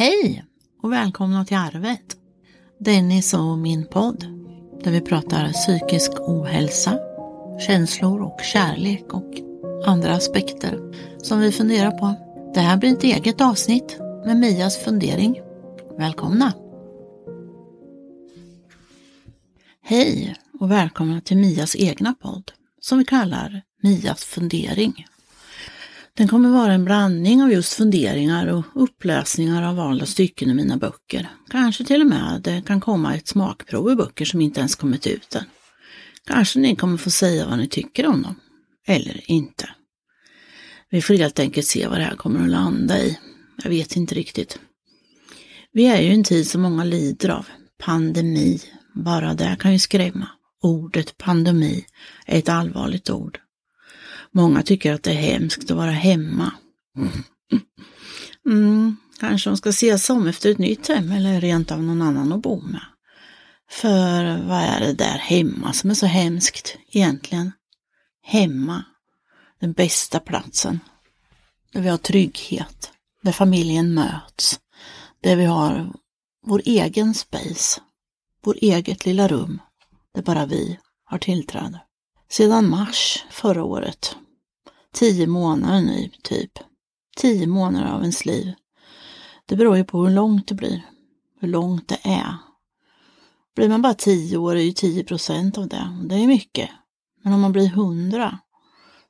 Hej och välkomna till Arvet! Dennis och min podd där vi pratar psykisk ohälsa, känslor och kärlek och andra aspekter som vi funderar på. Det här blir ett eget avsnitt med Mias fundering. Välkomna! Hej och välkomna till Mias egna podd som vi kallar Mias fundering. Den kommer vara en blandning av just funderingar och uppläsningar av valda stycken i mina böcker. Kanske till och med det kan komma ett smakprov i böcker som inte ens kommit ut än. Kanske ni kommer få säga vad ni tycker om dem. Eller inte. Vi får helt enkelt se vad det här kommer att landa i. Jag vet inte riktigt. Vi är ju i en tid som många lider av. Pandemi. Bara det kan ju skrämma. Ordet pandemi är ett allvarligt ord. Många tycker att det är hemskt att vara hemma. Mm, mm. kanske de ska se sig om efter ett nytt hem eller rent av någon annan att bo med. För vad är det där hemma som är så hemskt egentligen? Hemma, den bästa platsen. Där vi har trygghet, där familjen möts, där vi har vår egen space, vår eget lilla rum, där bara vi har tillträde. Sedan mars förra året. Tio månader nu, typ. Tio månader av ens liv. Det beror ju på hur långt det blir. Hur långt det är. Blir man bara tio år är ju tio procent av det. Det är mycket. Men om man blir hundra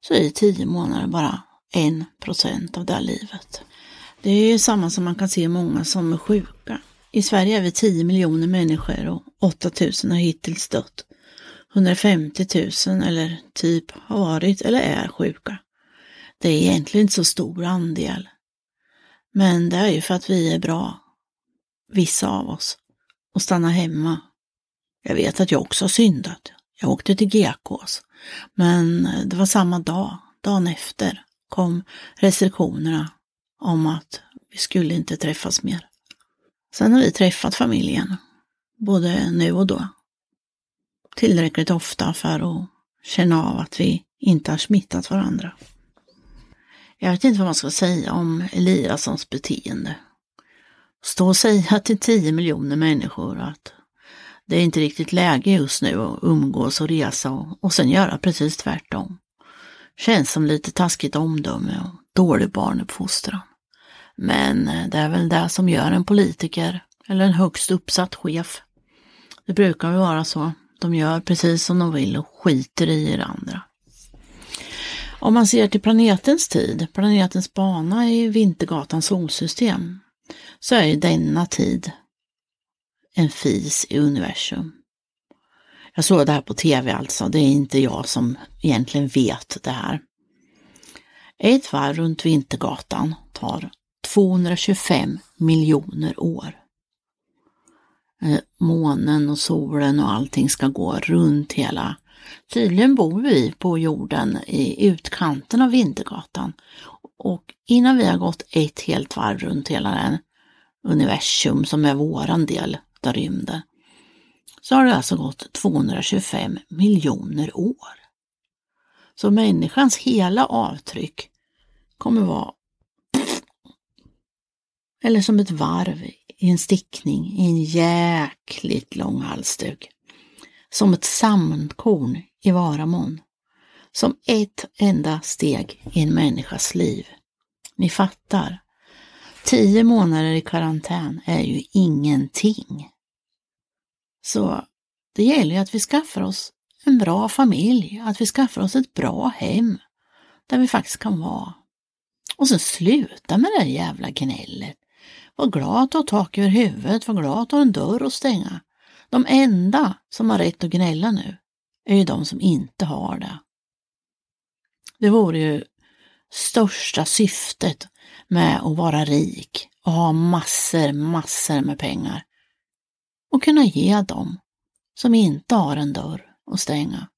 så är tio månader bara en procent av det livet. Det är ju samma som man kan se många som är sjuka. I Sverige är vi 10 miljoner människor och 8000 har hittills dött. 150 000 eller typ har varit eller är sjuka. Det är egentligen inte så stor andel. Men det är ju för att vi är bra, vissa av oss, och stanna hemma. Jag vet att jag också har syndat. Jag åkte till Gekås. men eh, det var samma dag, dagen efter, kom restriktionerna om att vi skulle inte träffas mer. Sen har vi träffat familjen, både nu och då tillräckligt ofta för att känna av att vi inte har smittat varandra. Jag vet inte vad man ska säga om Eliassons beteende. Stå och säga till 10 miljoner människor att det är inte riktigt läge just nu att umgås och resa och, och sen göra precis tvärtom. Känns som lite taskigt omdöme och dålig barnuppfostran. Men eh, det är väl det som gör en politiker eller en högst uppsatt chef. Det brukar väl vara så. De gör precis som de vill och skiter i er andra. Om man ser till planetens tid, planetens bana i Vintergatans solsystem, så är denna tid en fis i universum. Jag såg det här på tv alltså, det är inte jag som egentligen vet det här. Ett varv runt Vintergatan tar 225 miljoner år. Eh, månen och solen och allting ska gå runt hela. Tydligen bor vi på jorden i utkanten av Vintergatan och innan vi har gått ett helt varv runt hela den universum som är våran del av rymden så har det alltså gått 225 miljoner år. Så människans hela avtryck kommer vara eller som ett varv i en stickning i en jäkligt lång halsduk. Som ett sandkorn i Varamon. Som ett enda steg i en människas liv. Ni fattar. Tio månader i karantän är ju ingenting. Så det gäller ju att vi skaffar oss en bra familj, att vi skaffar oss ett bra hem där vi faktiskt kan vara. Och så sluta med det jävla gnället. Var glad att ha tak över huvudet, var glad att ha en dörr att stänga. De enda som har rätt att gnälla nu är ju de som inte har det. Det vore ju största syftet med att vara rik och ha massor, massor med pengar och kunna ge dem som inte har en dörr att stänga,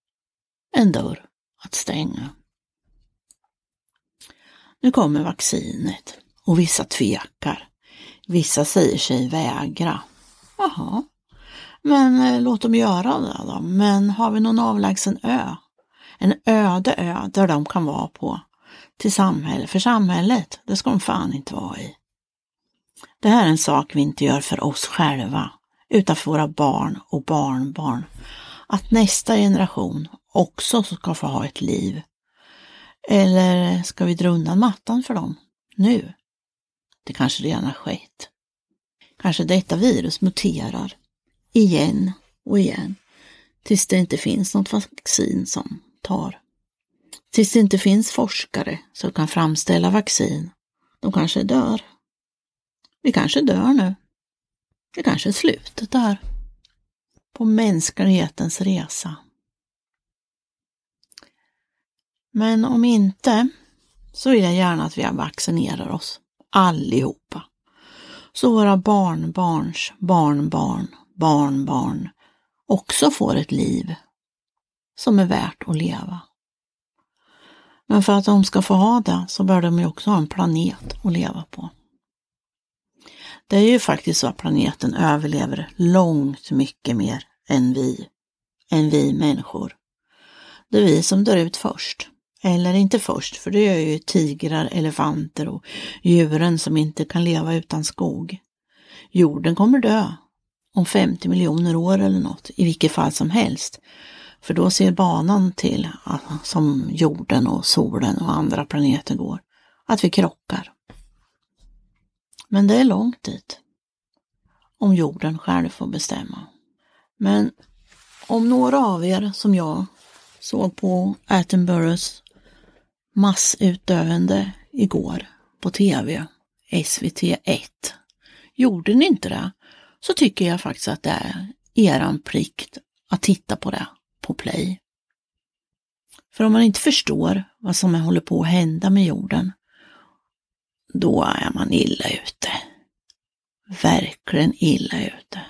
en dörr att stänga. Nu kommer vaccinet och vissa tvekar. Vissa säger sig vägra. Jaha, men eh, låt dem göra det då. Men har vi någon avlägsen ö? En öde ö där de kan vara på till samhället, för samhället, det ska de fan inte vara i. Det här är en sak vi inte gör för oss själva, utan för våra barn och barnbarn. Att nästa generation också ska få ha ett liv. Eller ska vi dra undan mattan för dem nu? Det kanske redan har skett. Kanske detta virus muterar igen och igen tills det inte finns något vaccin som tar. Tills det inte finns forskare som kan framställa vaccin. De kanske dör. Vi kanske dör nu. Det kanske är slutet där. På mänsklighetens resa. Men om inte så vill jag gärna att vi vaccinerar oss allihopa. Så våra barnbarns barnbarn, barnbarn också får ett liv som är värt att leva. Men för att de ska få ha det så bör de ju också ha en planet att leva på. Det är ju faktiskt så att planeten överlever långt mycket mer än vi, än vi människor. Det är vi som dör ut först. Eller inte först, för det gör ju tigrar, elefanter och djuren som inte kan leva utan skog. Jorden kommer dö om 50 miljoner år eller något, i vilket fall som helst. För då ser banan till, som jorden och solen och andra planeter går, att vi krockar. Men det är långt dit. Om jorden själv får bestämma. Men om några av er som jag såg på Attenboroughs massutdöende igår på tv, SVT1. Gjorde ni inte det så tycker jag faktiskt att det är eran plikt att titta på det på play. För om man inte förstår vad som håller på att hända med jorden, då är man illa ute. Verkligen illa ute.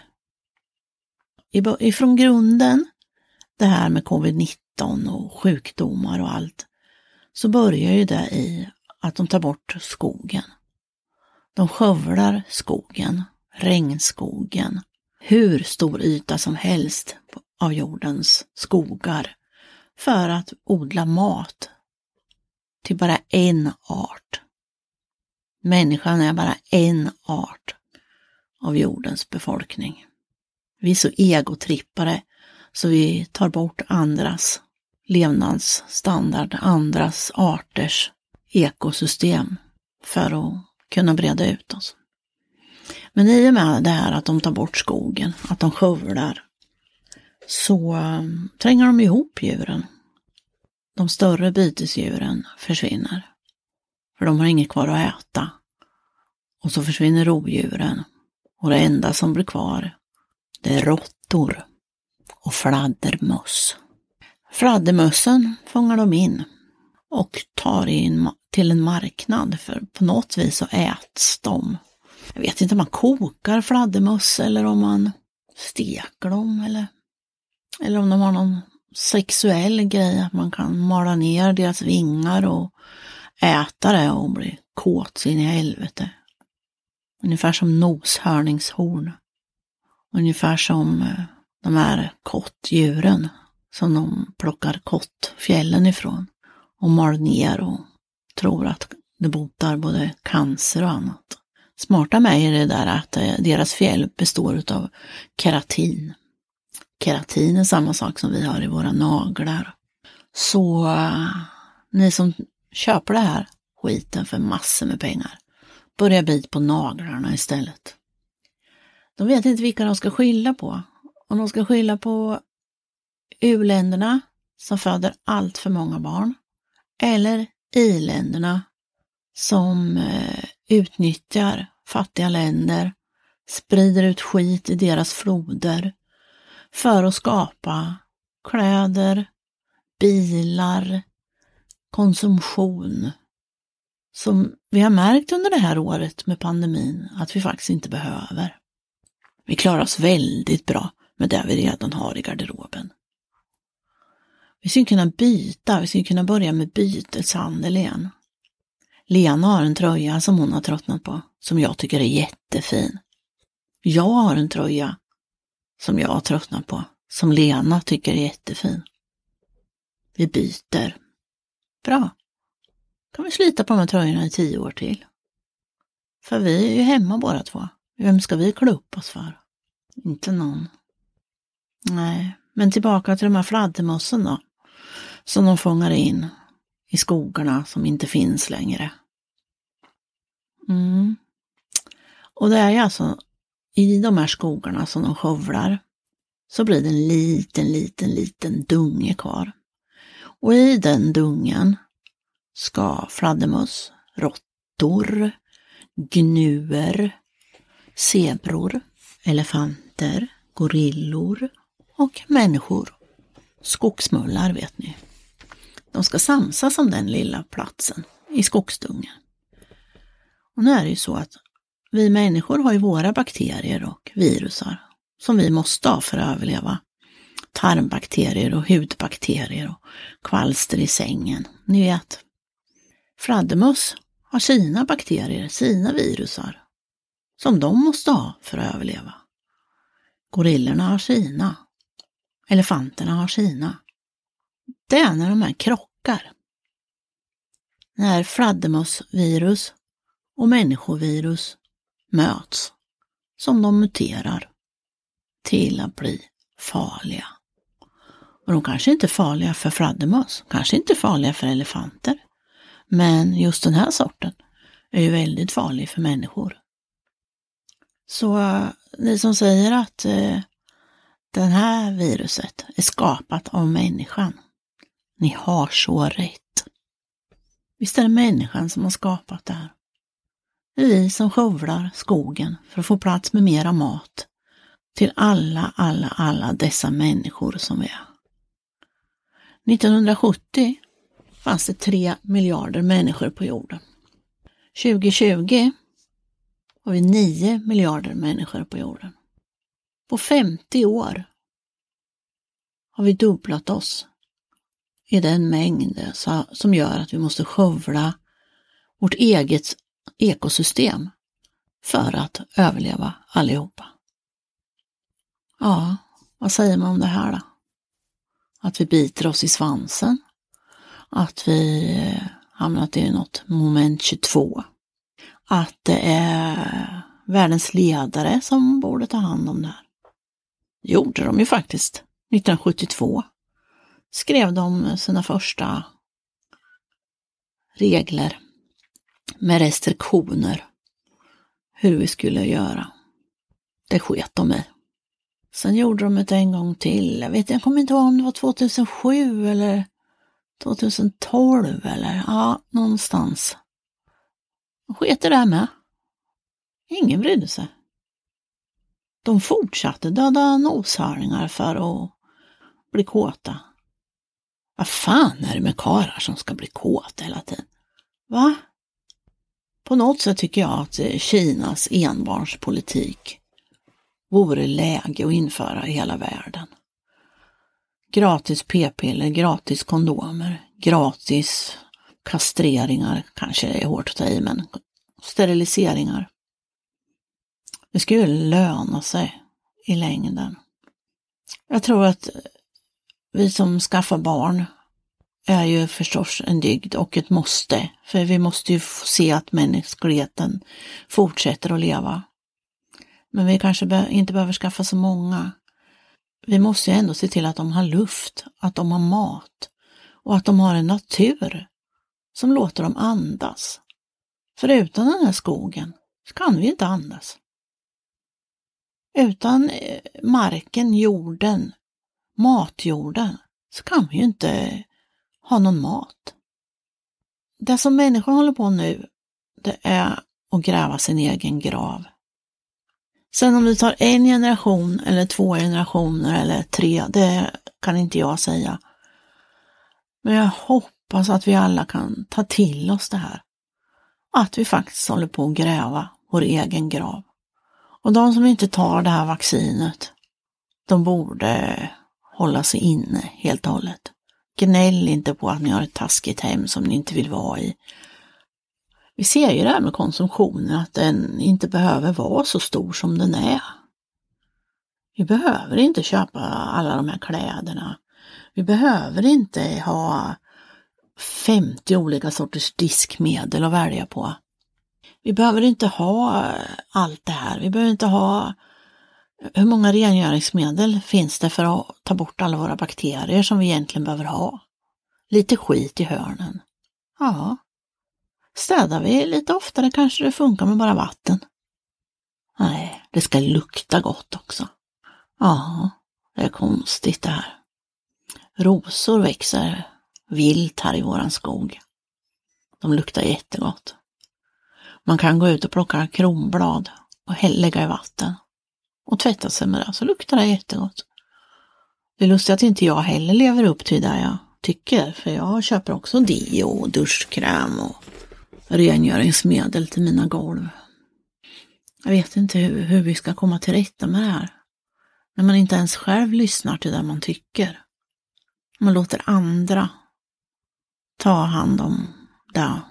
Ifrån grunden, det här med covid-19 och sjukdomar och allt, så börjar ju det i att de tar bort skogen. De skövlar skogen, regnskogen, hur stor yta som helst av jordens skogar för att odla mat till bara en art. Människan är bara en art av jordens befolkning. Vi är så egotrippare så vi tar bort andras levnadsstandard, andras arters ekosystem för att kunna breda ut oss. Men i och med det här att de tar bort skogen, att de skövlar, så um, tränger de ihop djuren. De större bytesdjuren försvinner. För de har inget kvar att äta. Och så försvinner rovdjuren. Och det enda som blir kvar, det är råttor och fladdermöss. Fladdermössen fångar de in och tar in till en marknad för på något vis så äts de. Jag vet inte om man kokar fladdermöss eller om man steker dem eller, eller om de har någon sexuell grej, att man kan mala ner deras vingar och äta det och bli kåt sin i helvete. Ungefär som noshörningshorn. Ungefär som eh, de här kottdjuren som de plockar kottfjällen ifrån och mal ner och tror att det botar både cancer och annat. Smarta med är det där att eh, deras fjäll består av keratin. Keratin är samma sak som vi har i våra naglar. Så eh, ni som köper det här skiten för massor med pengar, börja bit på naglarna istället. De vet inte vilka de ska skylla på. Om de ska skylla på U-länderna som föder allt för många barn eller i-länderna som eh, utnyttjar fattiga länder, sprider ut skit i deras floder för att skapa kläder, bilar, konsumtion som vi har märkt under det här året med pandemin att vi faktiskt inte behöver. Vi klarar oss väldigt bra med det vi redan har i garderoben. Vi skulle kunna byta, vi skulle kunna börja med byteshandel igen. Lena har en tröja som hon har tröttnat på, som jag tycker är jättefin. Jag har en tröja som jag har tröttnat på, som Lena tycker är jättefin. Vi byter. Bra. kan vi slita på de här tröjorna i tio år till. För vi är ju hemma båda två. Vem ska vi klä upp oss för? Inte någon. Nej, men tillbaka till de här fladdermössen då. Som de fångar in i skogarna som inte finns längre. Mm. Och det är ju alltså i de här skogarna som de skövlar så blir det en liten, liten, liten dunge kvar. Och i den dungen ska fladdermöss, råttor, gnuer, zebror, elefanter, gorillor och människor, skogsmullar vet ni. De ska samsas om den lilla platsen i skogsdungen. Och nu är det ju så att vi människor har ju våra bakterier och virusar som vi måste ha för att överleva. Tarmbakterier och hudbakterier och kvalster i sängen. Ni vet. Fladdermöss har sina bakterier, sina virusar som de måste ha för att överleva. Gorillorna har sina. Elefanterna har sina. Det är när de här krockar. När fladdermössvirus och människovirus möts som de muterar till att bli farliga. Och de kanske inte är farliga för fladdermöss, kanske inte farliga för elefanter. Men just den här sorten är ju väldigt farlig för människor. Så eh, ni som säger att eh, det här viruset är skapat av människan, ni har så rätt. Visst är det människan som har skapat det här. Det är vi som skövlar skogen för att få plats med mera mat till alla, alla, alla dessa människor som vi är. 1970 fanns det tre miljarder människor på jorden. 2020 har vi 9 miljarder människor på jorden. På 50 år har vi dubblat oss i den mängd som gör att vi måste skövla vårt eget ekosystem för att överleva allihopa. Ja, vad säger man om det här då? Att vi biter oss i svansen? Att vi eh, hamnat i något moment 22? Att det är världens ledare som borde ta hand om det här? Det gjorde de ju faktiskt 1972. Skrev de sina första regler med restriktioner hur vi skulle göra. Det sket de i. Sen gjorde de det en gång till. Jag vet jag kommer inte ihåg om det var 2007 eller 2012 eller ja, någonstans. De sket i det här med. Ingen brydde sig. De fortsatte döda noshörningar för att bli kåta. Vad fan är det med karlar som ska bli kåta hela tiden? Va? På något sätt tycker jag att eh, Kinas enbarnspolitik vore läge att införa i hela världen. Gratis p-piller, gratis kondomer, gratis kastreringar, kanske är hårt att ta i, men steriliseringar. Det skulle löna sig i längden. Jag tror att vi som skaffar barn är ju förstås en dygd och ett måste, för vi måste ju se att mänskligheten fortsätter att leva. Men vi kanske inte behöver skaffa så många. Vi måste ju ändå se till att de har luft, att de har mat och att de har en natur som låter dem andas. För utan den här skogen så kan vi inte andas. Utan eh, marken, jorden, matjorden så kan vi ju inte ha någon mat. Det som människan håller på nu, det är att gräva sin egen grav. Sen om det tar en generation eller två generationer eller tre, det kan inte jag säga. Men jag hoppas att vi alla kan ta till oss det här. Att vi faktiskt håller på att gräva vår egen grav. Och de som inte tar det här vaccinet, de borde hålla sig inne helt och hållet. Gnäll inte på att ni har ett taskigt hem som ni inte vill vara i. Vi ser ju det här med konsumtionen, att den inte behöver vara så stor som den är. Vi behöver inte köpa alla de här kläderna. Vi behöver inte ha 50 olika sorters diskmedel att välja på. Vi behöver inte ha allt det här. Vi behöver inte ha hur många rengöringsmedel finns det för att ta bort alla våra bakterier som vi egentligen behöver ha? Lite skit i hörnen. Ja. Städar vi lite oftare kanske det funkar med bara vatten. Nej, det ska lukta gott också. Ja, det är konstigt det här. Rosor växer vilt här i våran skog. De luktar jättegott. Man kan gå ut och plocka kronblad och lägga i vatten och tvätta sig med det, så luktar det jättegott. Det är lustigt att inte jag heller lever upp till det jag tycker, för jag köper också deo och duschkräm och rengöringsmedel till mina golv. Jag vet inte hur, hur vi ska komma till rätta med det här. När man inte ens själv lyssnar till det man tycker. Man låter andra ta hand om det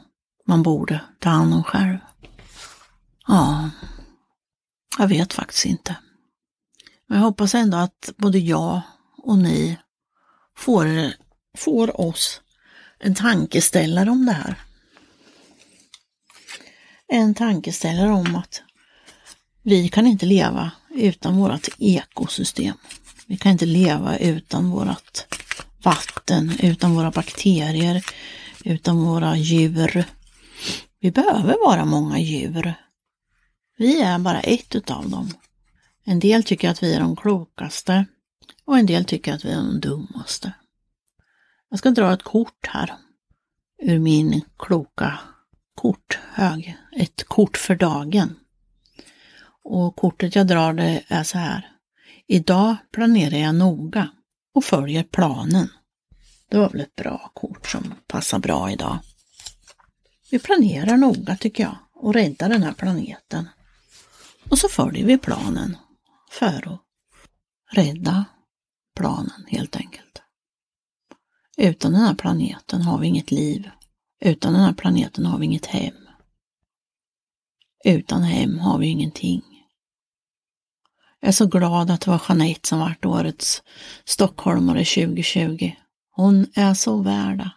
man borde ta hand om själv. Ja, jag vet faktiskt inte. Men jag hoppas ändå att både jag och ni får, får oss en tankeställare om det här. En tankeställare om att vi kan inte leva utan vårt ekosystem. Vi kan inte leva utan vårt vatten, utan våra bakterier, utan våra djur. Vi behöver vara många djur. Vi är bara ett utav dem. En del tycker att vi är de klokaste och en del tycker att vi är de dummaste. Jag ska dra ett kort här ur min kloka korthög. Ett kort för dagen. Och kortet jag drar det är så här. Idag planerar jag noga och följer planen. Det var väl ett bra kort som passar bra idag. Vi planerar noga tycker jag och räddar den här planeten. Och så följer vi planen för att rädda planen helt enkelt. Utan den här planeten har vi inget liv. Utan den här planeten har vi inget hem. Utan hem har vi ingenting. Jag är så glad att det var Jeanette som vart årets stockholmare 2020. Hon är så värd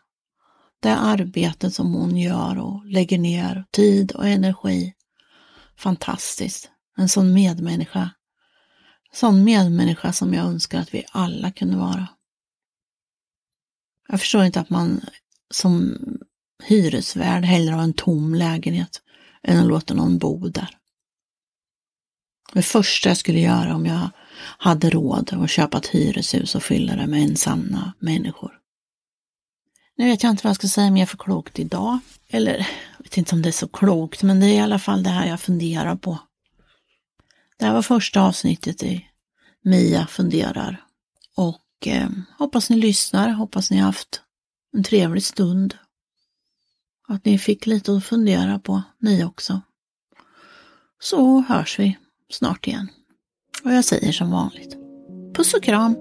det arbetet som hon gör och lägger ner tid och energi. Fantastiskt. En sån medmänniska. Sån medmänniska som jag önskar att vi alla kunde vara. Jag förstår inte att man som hyresvärd hellre har en tom lägenhet än att låta någon bo där. Det första jag skulle göra om jag hade råd att köpa ett hyreshus och fylla det med ensamma människor. Nu vet jag inte vad jag ska säga mer för klokt idag. Eller, jag vet inte om det är så klokt, men det är i alla fall det här jag funderar på. Det här var första avsnittet i Mia funderar. Och eh, hoppas ni lyssnar, hoppas ni haft en trevlig stund. Att ni fick lite att fundera på, ni också. Så hörs vi snart igen. Och jag säger som vanligt. Puss och kram!